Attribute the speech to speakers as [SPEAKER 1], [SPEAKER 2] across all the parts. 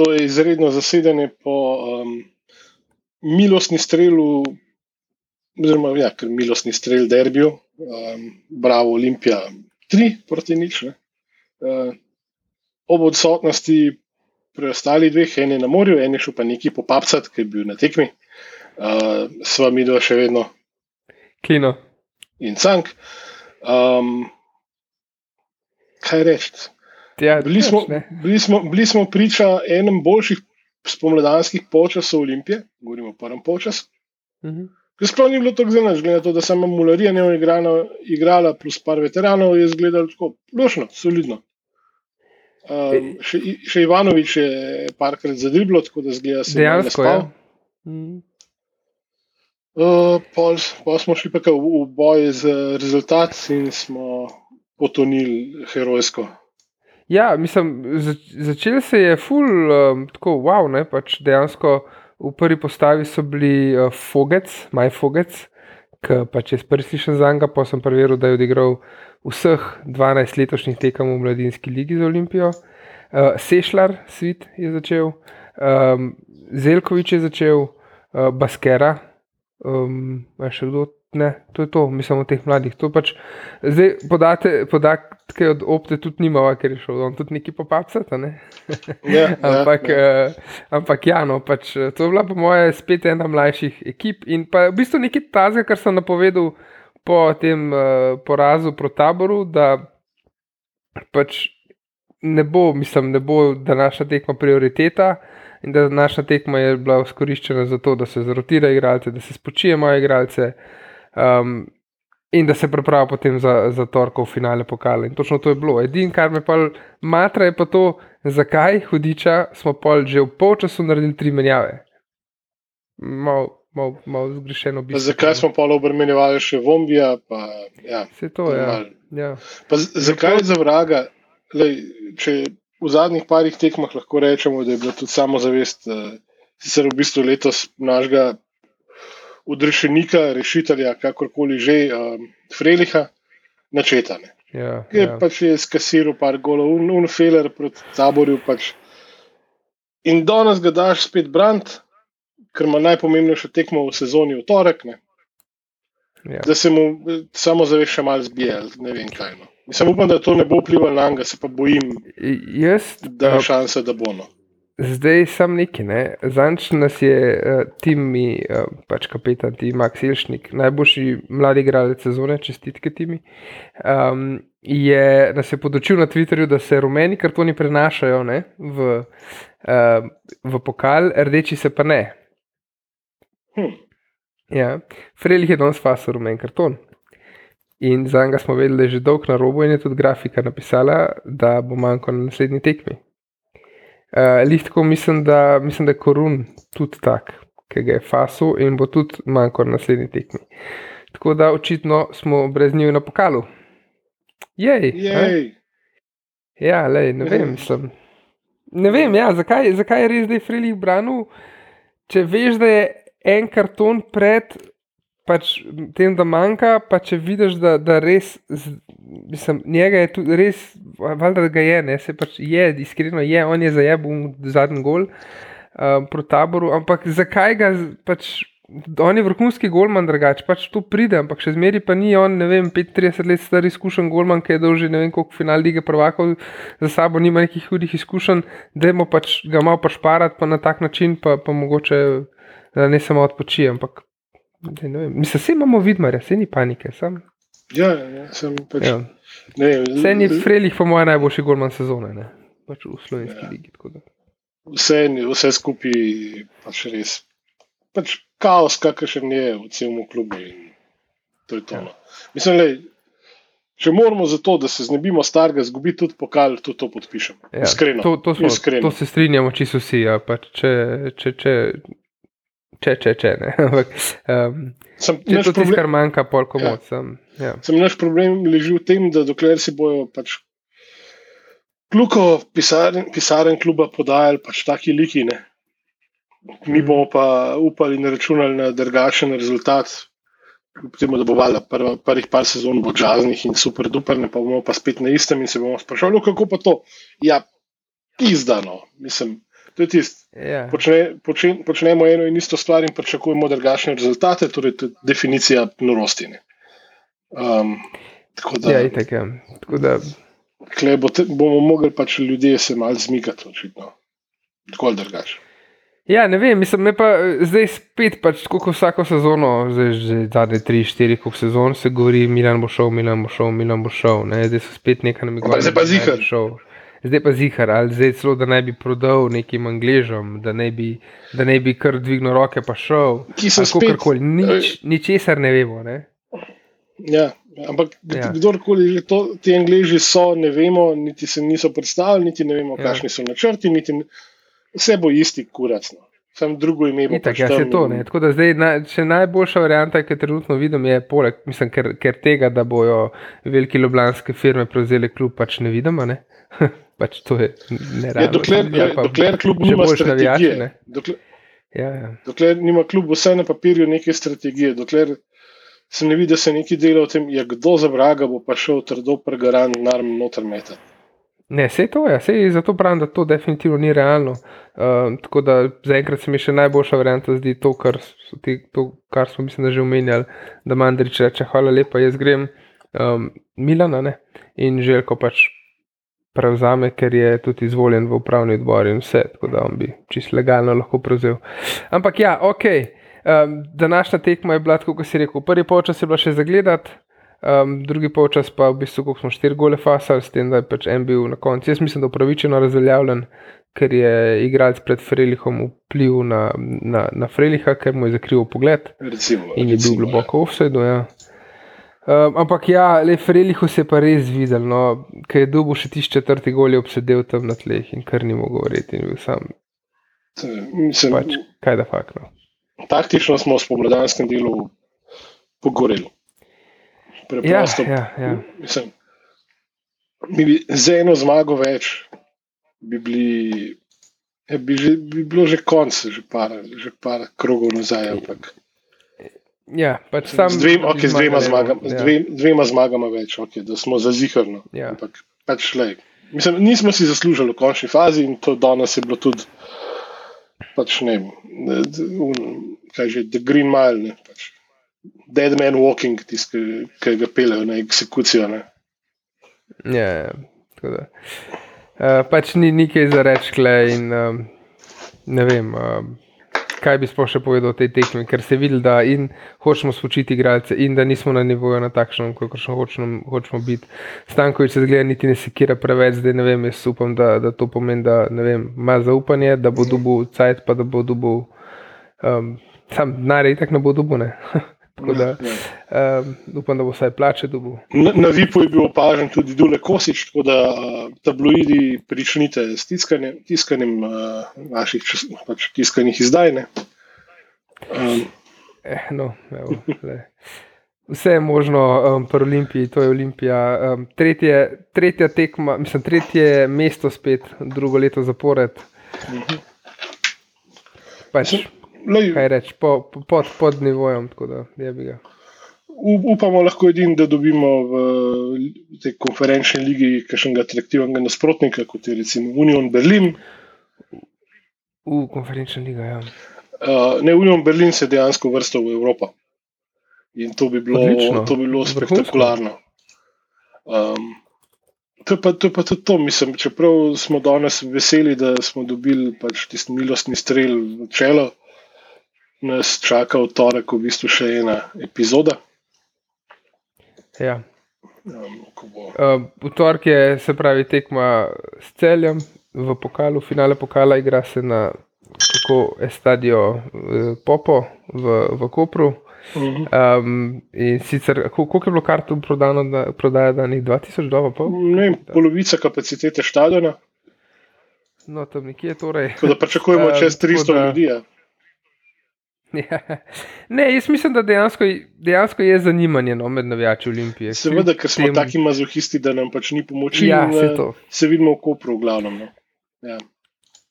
[SPEAKER 1] to je izredno zasedanje po um, milostni strelu, oziroma ja, milostni strel derbiju, um, Bravo Olimpija 3 proti nič. Uh, ob odsotnosti preostalih dveh, en je na morju, en je šel pa neki popapcat, ki je bil na tekmi, uh, sva mi dva še vedno.
[SPEAKER 2] Kino.
[SPEAKER 1] In cank. Um, kaj reči?
[SPEAKER 2] Ja,
[SPEAKER 1] bili, smo, bili, smo, bili smo priča enem boljših spomladanskih počasov Olimpije, govorimo o prvem počasu. Uh -huh. Sploh ni bilo tako zelo značilno, to, da sama Mularija ne igrala, igrala, plus par veteranov je izgledalo tako lošno, solidno. Um, še, še Ivanovič je parkrat zadriblo, tako da zgleda se
[SPEAKER 2] dejansko. Ja.
[SPEAKER 1] Mm. Uh, pol, pol smo šli pa v, v boj z rezultati in smo potonili herojsko.
[SPEAKER 2] Ja, mislim, zač začel se je ful, um, tako wow, ne, pač dejansko v prvi postavi so bili uh, Fogec, Maj Fogec, ki pač je prvi slišal za njega, pa sem preveril, da je odigral vseh 12 letošnjih tekem v Mladinski ligi za Olimpijo. Uh, Sešljar, Svit je začel, um, Zelkovič je začel, uh, Baskera, um, še kdo Ne, to je to, mislim, o teh mladih. Pač, zdaj, podate, podatke od opte tudi nimamo, ker je šel on tudi neki popapsati. Ne?
[SPEAKER 1] Ja,
[SPEAKER 2] ampak,
[SPEAKER 1] ja, ja.
[SPEAKER 2] Uh, ampak, ja, no, pač, to je bila po moje spet ena mlajših ekip. In pa v bistvu nekaj tazga, kar sem napovedal po tem uh, porazu proti taboru, da pač ne bo, mislim, ne bo današnja tekma prioriteta. In da naša tekma je bila izkoriščena za to, da se zrotira igralce, da se spočijemo igralce, um, in da se pripravi potem za, za torkov finale pokala. In točno to je bilo. Edino, kar me pa matra, je pa to, zakaj hudiča smo pol že v polčasu naredili tri menjave. Malo mal, mal zgrešeno bi.
[SPEAKER 1] Zakaj smo pol obremenjevali še Vombija? Pa, ja,
[SPEAKER 2] se to je. Ja. Ja.
[SPEAKER 1] Zakaj za vraga? Lej, če v zadnjih parih tekmah lahko rečemo, da je bila tudi samozavest, uh, sicer v bistvu letos našega odrešenika, rešitelja, kakorkoli že, um, Freliha, načetane.
[SPEAKER 2] Ja,
[SPEAKER 1] je
[SPEAKER 2] ja.
[SPEAKER 1] pač je skasiral par golov, un, un feler proti taborju. Pač. In danes ga daš spet brant, ker ima najpomembnejšo tekmo v sezoni v torek.
[SPEAKER 2] Ja.
[SPEAKER 1] Da se mu samo zaveš še malo zbije, ne vem kaj. No. Mislim, upam, da to ne bo vplivalo na njega, se pa bojim,
[SPEAKER 2] Jaz,
[SPEAKER 1] da je šansa, da bo. No.
[SPEAKER 2] Zdaj sam neki, ne. Zanč nas je uh, tim, mi, uh, pač kapetan, ti Max Ilšnik, najboljši mladi igralec sezone, čestitke timi. Um, je nas je podočil na Twitterju, da se rumeni kartoni prenašajo ne, v, uh, v pokal, rdeči se pa ne.
[SPEAKER 1] Hm.
[SPEAKER 2] Ja, Frelih je danes fasal rumen karton. In za njega smo vedeli, da je že dolg na robu in je tudi grafika napisala, da bo manjko na naslednji tekmi. Uh, Lihtko mislim, da, mislim, da je korun tudi tak, ki ga je fasu in bo tudi manjko na naslednji tekmi. Tako da očitno smo brez njih na pokalu. Jej,
[SPEAKER 1] Jej.
[SPEAKER 2] ja, lej, ne vem, mislim. Ne vem, ja, zakaj, zakaj je res, da je Frilih branil, če veš, da je en karton pred pač, tem, da manjka, pa če vidiš, da, da res, z- mislim, njega je tudi res, valjda da ga je, ne, se pač je, iskreno je, on je zajebil zadnji gol um, proti taboru, ampak zakaj ga pač. On je vrhunski golman, drugače pač tu pride, ampak še zmeraj pa ni on, ne vem, 35 let star izkušen golman, ki je dolžni ne vem koliko final lige prvakov za sabo, nima nekih hudih izkušenj, da pač ga malo pašparati, pa na tak način, pa, pa mogoče da ne samo odpočije, ampak. Mislim, vse imamo vidmarja, vse ni panike. Sam,
[SPEAKER 1] Ja, ja, sem pač.
[SPEAKER 2] ja.
[SPEAKER 1] Ne,
[SPEAKER 2] Vse ni Frelih, po mojem, najboljši golman sezone, ne? pač v slovenski
[SPEAKER 1] Ja.
[SPEAKER 2] ligi.
[SPEAKER 1] vse, vse skupaj pač res. Pač kaos, kakršen je v celem klubu. To je to.
[SPEAKER 2] Ja.
[SPEAKER 1] No. Mislim, lej, če moramo za to, da se znebimo starega, zgubi tudi pokal, tudi to podpišem.
[SPEAKER 2] Ja,
[SPEAKER 1] Iskreno.
[SPEAKER 2] To, to, smo,
[SPEAKER 1] Iskreno.
[SPEAKER 2] to se strinjamo, čisto vsi. Ja, pač če, če, če, če, če, če ne. Ampak, um,
[SPEAKER 1] Sem,
[SPEAKER 2] če to
[SPEAKER 1] problem,
[SPEAKER 2] kar manjka, pol
[SPEAKER 1] Ja.
[SPEAKER 2] komod. Sem, ja.
[SPEAKER 1] sem naš problem leži v tem, da dokler si bojo pač kluko pisaren, pisaren kluba podajali pač taki liki. Ne. Mi
[SPEAKER 2] Mhm.
[SPEAKER 1] bomo pa upali in računali na drugačen rezultat. Kljub Temu, da bo valjda prvih par sezon bo džaznih in super duper, ne pa bomo pa spet na istem in se bomo sprašvali, "No, kako pa to. Ja, izdano. Mislim, To je tisto.
[SPEAKER 2] Ja.
[SPEAKER 1] Počne, počne, počnemo eno in isto stvar in pričakujemo drugačne rezultate, torej to je definicija norosti. ne. Um, tako da,
[SPEAKER 2] Ja, itak, ja. Tako da,
[SPEAKER 1] kle bo te, bomo mogli pač ljudje se malo zmikati, očitno. Tako ali drugače.
[SPEAKER 2] ja, ne vem, mislim, me pa eh, zdaj spet, pač, kot vsako sezono, zdaj že zadnje tri, štiri, koliko sezon se govori, Milan bo šel, Milan bo šel, Milan bo šel. Ne? Zdaj so spet nekaj namigovali.
[SPEAKER 1] Zdaj pa
[SPEAKER 2] da Zdaj pa zihar, ali zdaj celo, da naj bi prodal nekim Angležom, da naj bi, da naj bi kar dvignil roke pa šel.
[SPEAKER 1] Ki so spet-
[SPEAKER 2] kakorkoli, nič, ničesar ne vemo. Ne?
[SPEAKER 1] Ja, ampak
[SPEAKER 2] Ja.
[SPEAKER 1] kdorkoli to, ti Angleži so, ne vemo, niti se niso predstavili, niti ne vemo,
[SPEAKER 2] Ja.
[SPEAKER 1] kakšni so načrti, niti vse bo isti kurac. Sam drugo ime
[SPEAKER 2] Itak,
[SPEAKER 1] pač
[SPEAKER 2] ja, se
[SPEAKER 1] tam-
[SPEAKER 2] to. Ne? Tako da zdaj, na, še najboljša varianta, ki jo trenutno vidim, je poleg, mislim, ker, ker tega, da bojo velike ljubljanske firme prevzeli klub, pač ne vidimo. Ne? pač to je nerealno.
[SPEAKER 1] Ja, dokler,
[SPEAKER 2] se ali pa
[SPEAKER 1] dokler klub nima strategije,
[SPEAKER 2] ne.
[SPEAKER 1] dokler,
[SPEAKER 2] Ja, ja.
[SPEAKER 1] dokler nima klub vse na papirju neke strategije, dokler se ne vidi, da se nekaj dela o tem, ja, kdo za vraga bo pa šel trdo pregaran narm noter meta.
[SPEAKER 2] Ne, vse to je, vse zato pravim, da to definitivno ni realno. Uh, tako da zaenkrat se mi še najboljša varianta zdi to, kar, ti, to, kar smo mislim, da že omenjali, da Mandrič reče: Hvala lepa, jaz grem um, Milana ne? in Željko pač prevzame, ker je tudi izvoljen v upravni odbor in vse, tako da on bi čisto legalno lahko prevzel. Ampak ja, ok. Um, današnja tekma je bila, kot si rekel, prvi polčas je bila še zagledati, um, drugi polčas pa v bistvu, ko smo štiri gole fasali, s tem, da je pač en bil na koncu. Jaz mislim, da je upravičeno razveljavljen, ker je igralec pred Frelihom vpliv na, na, na Freliha, ker mu je zakrival pogled
[SPEAKER 1] Recimo,
[SPEAKER 2] in je bil
[SPEAKER 1] recimo,
[SPEAKER 2] globoko v offsetu. Ja. Um, ampak ja, le Frelihu se je pa res videl, no, ker je dobil še tisti četrti gol, je obsedel tam na tleh in kar ni mogel govoriti. In bil sam,
[SPEAKER 1] Mislim,
[SPEAKER 2] pač, kaj da fakno.
[SPEAKER 1] taktično smo v spomladanskem delu pogoreli.
[SPEAKER 2] Ja,
[SPEAKER 1] Preprosto,
[SPEAKER 2] ja, ja.
[SPEAKER 1] Mislim, mi bi z eno zmago več bi, bili, ja, bi, že, bi bilo že konc, že par, že par krogov nazaj. Ampak,
[SPEAKER 2] ja pač sam,
[SPEAKER 1] z, dvem, okay, z, dvema
[SPEAKER 2] zmagali,
[SPEAKER 1] zmagama,
[SPEAKER 2] ja.
[SPEAKER 1] z dve, dvema zmagama več, okay, da smo zazihrno.
[SPEAKER 2] Ja.
[SPEAKER 1] Ampak pač lej. Mislim, nismo si zaslužili v končni fazi in to danes je bilo tudi, pač ne, vem, kaj že, The Green Mile, ne, pač, Dead Man Walking, tisti, ki- ga peljejo na eksekucijo. Ne.
[SPEAKER 2] Ja, ja. Uh, pač ni nekaj za reči, in um, ne vem, um, kaj bi sploh še povedal o tej tekmi, ker se vidi, da in hočemo spočiti igralce, in da nismo na nivoju na takšnem, kot hočemo, hočemo biti. Stankovič se zgleda, niti ne sekira preveč, zdaj ne vem, jaz upam, da, da to pomeni, da vem, ima zaupanje, da bo dobil cajt, pa da bo dobil. Um, sam denar je tako ne bo dobil, ne. Tako da um, upam, da bo vsaj plače dobil.
[SPEAKER 1] Na, na Vipu je bil opažen tudi Dule Kosič, tako da uh, tabloidi pričnite s tiskanjem, tiskanjem uh, naših čas, pač tiskanih izdaj. ne. Um,
[SPEAKER 2] Eh, no, evo. Vse je možno um, pri Olimpiji, to je Olimpija. Um, tretje, tretja tekma, mislim, tretje mesto spet, drugo leto zapored. Pač,
[SPEAKER 1] lej,
[SPEAKER 2] kaj reči, po, po, pod, pod nivojem, tako da je bi ga.
[SPEAKER 1] up- upamo lahko edin, da dobimo v tej konferenčni ligi kakšnega atraktivnega nasprotnika, kot je recimo Union Berlin.
[SPEAKER 2] V konferenčni liga, ja.
[SPEAKER 1] Uh, ne, Union Berlin se dejansko vrstal v Evropo. In to bi bilo,
[SPEAKER 2] Odlično.
[SPEAKER 1] to bi bilo spektakularno. Um, to, je pa, to je pa tudi to, mislim, čeprav smo danes veseli, da smo dobili pač tisti milostni strel v čelo, nas čaka v torek v bistvu še ena epizoda.
[SPEAKER 2] ja.
[SPEAKER 1] Um, bo,
[SPEAKER 2] Uh, v torek je se pravi tekma s celjem v pokalu, finale pokala igra se na kako Estadio uh, Popo v, v Kopru.
[SPEAKER 1] Mhm.
[SPEAKER 2] Um, in sicer, kol- koliko je bilo kartov prodano, da, prodaja danih 2000 dolarjev? pol?
[SPEAKER 1] ne vem, polovica kapacitete stadiona,
[SPEAKER 2] No, tam nekje torej.
[SPEAKER 1] tako da pričakujemo
[SPEAKER 2] Um,
[SPEAKER 1] čez
[SPEAKER 2] tako
[SPEAKER 1] 300
[SPEAKER 2] da-
[SPEAKER 1] ljudi. ja.
[SPEAKER 2] Ja. Ne, jaz mislim, da dejansko, dejansko je zanimanje no, med navijači Olimpije.
[SPEAKER 1] Seveda, ker smo
[SPEAKER 2] tem-
[SPEAKER 1] taki mazohisti, da nam pač ni pomoči.
[SPEAKER 2] Ja,
[SPEAKER 1] in,
[SPEAKER 2] se
[SPEAKER 1] eh,
[SPEAKER 2] to.
[SPEAKER 1] se vidimo v Kopru, v glavnem. No. Ja.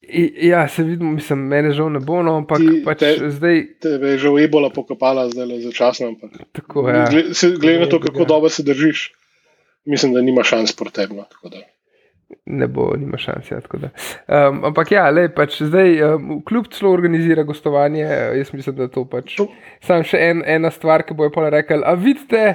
[SPEAKER 2] I- Ja, se vidimo, mislim, mene žal ne bo, no, ampak
[SPEAKER 1] Ti-
[SPEAKER 2] pač
[SPEAKER 1] te-
[SPEAKER 2] zdaj
[SPEAKER 1] Tebe je že ebola pokapala, zdaj le začasno. Ampak,
[SPEAKER 2] tako je. Ja.
[SPEAKER 1] gle- se- Glede na to, kako
[SPEAKER 2] ja.
[SPEAKER 1] dobro se držiš, mislim, da nima šans proti tebi. No, tako.
[SPEAKER 2] Ne bo, nima šanse. Ja, um, ampak ja, le, pač zdaj, um, kljub celo organizira gostovanje, jaz mislim, da to pač. Sam še en, ena stvar, ki bo je pa rekel, a vidite.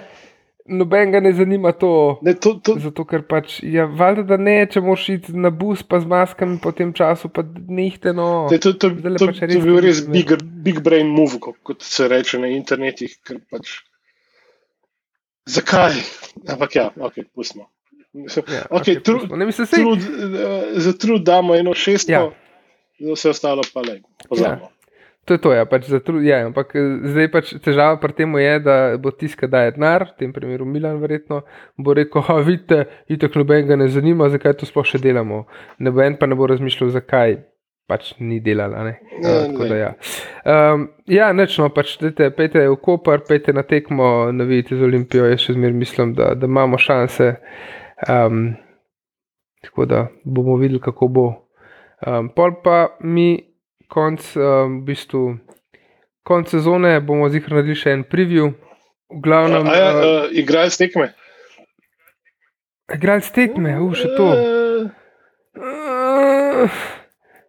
[SPEAKER 2] Noben ga ne zanima to.
[SPEAKER 1] Ne, to, to.
[SPEAKER 2] Zato, ker pač, ja, valjda, da ne, če moš iti na bus, pa z maskami po tem času, pa nihte. No,
[SPEAKER 1] to to, to, to, pač to bil res big, big brain move, kot se reče na internetu. Zakaj? Ampak ja, ok, pustimo. Ja, okay, okay, trud, ne, mislim, trud, uh, za trud damo eno šest, ja. za vse ostalo pa le. Ja.
[SPEAKER 2] To je to, ja, pač trud, ja, ampak eh, zdaj pač težava pri tem je, da bo tiska daje denar, v tem primeru Milan, verjetno bo rekel: ha, vidite, itek noben ga ne zanima, zakaj to sploh še delamo. Noben pa ne bo razmišljal, zakaj pač ni delala. Ne? Ja, uh, ja, um, ja nečno, pač dajte, pejte v Koper, pejte na tekmo, ne vidite z Olimpijo, jaz še zmeraj mislim, da, da imamo šanse. Um, tako da bomo videli, kako bo. Um, pol pa mi, konc, um, v bistvu, konc sezone, bomo zjih naredili še en preview. Glavnem,
[SPEAKER 1] a, a, a, uh, igrali ste tekme?
[SPEAKER 2] Igrali ste tekme, uf, še to. Uh,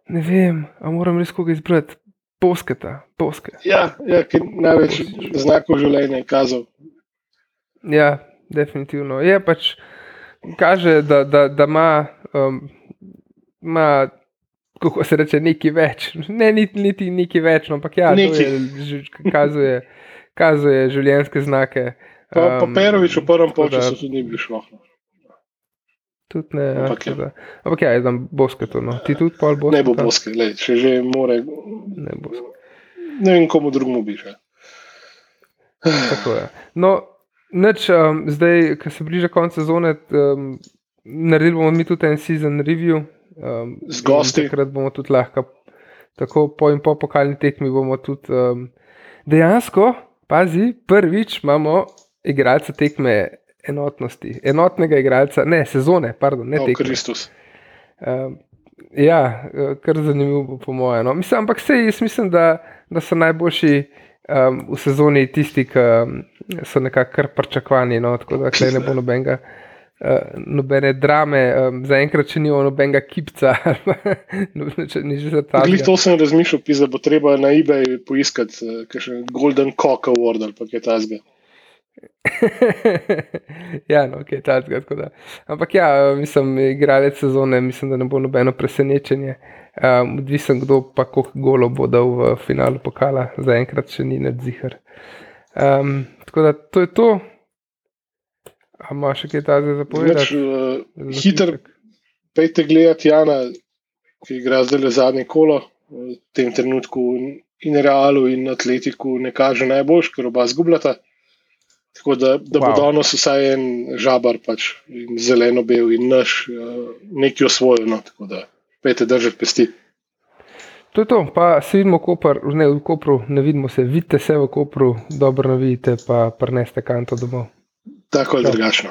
[SPEAKER 2] ne vem, a moram res koga izbrati. Posketa, poske.
[SPEAKER 1] Ja, ja ki največ znakov življenja je kazal.
[SPEAKER 2] Ja, definitivno. Je pač kaže, da, da, da ima, um, ima, kako se reče, nekaj več. Ne, niti, niti nekaj več, no, ampak ja, je, kazuje, kazuje življenjske znake.
[SPEAKER 1] Pa, um, pa Perovič v prvem polčasu tudi ni bil šlo.
[SPEAKER 2] Tudi ne, ampak, ja, ampak ja, znam boske to. No. Ti tudi pol boske?
[SPEAKER 1] Ne bo boske, le, če že more. Ne, ne vem, komu drugemu bi že.
[SPEAKER 2] Tako je. No, Neč, um, zdaj, ko se bliža konec sezone, um, naredili bomo mi tudi en season review. Um,
[SPEAKER 1] Z gosti.
[SPEAKER 2] Takrat bomo tudi lahko, tako po in po pokalni tekmi, bomo tudi um, dejansko, pazi, prvič imamo igralca tekme enotnosti, enotnega igralca, ne sezone, pardon, ne oh, tekme.
[SPEAKER 1] Kristus.
[SPEAKER 2] Um, ja, kar zanimivo, po mojem. No. Mislim, ampak vse, jaz mislim, da, da so najboljši um, v sezoni tisti, ki um, so nekako kar pričakovani. No, tako da ne bo nobenega. Uh, nobene drame, um, zaenkrat, če ni nobenega kipca, ni že za ta.
[SPEAKER 1] Ali to sem razmišljal, da bo treba na eBay poiskati uh, še Golden Cock Award ali kaj takega.
[SPEAKER 2] ja, no, ok, ta zgled. Ampak ja, mislim, igralec sezone, mislim, da ne bo nobeno presenečenje. Um, odvisen, kdo pa koliko golo bo dal v finalu pokala, zaenkrat še ni nadzihar. Um, tako da to je to. A ima še kaj takega za povedati?
[SPEAKER 1] Uh, Hiter, pejte gledati Jana, ki igra zdaj le zadnje kolo. V tem trenutku in realu in atletiku ne kaže najboljš, ker oba zgubljata. Tako da, da wow. bo danes vsaj en žabar, pač, zeleno bel in naš, uh, nekaj osvojeno. Tako da, pejte držati pesti.
[SPEAKER 2] To je to, pa se vidimo Kopr, ne, v Kopru, ne vidimo se, vidite se v Kopru, dobro navidite, pa preneste kanto domov.
[SPEAKER 1] Tako je drugačno.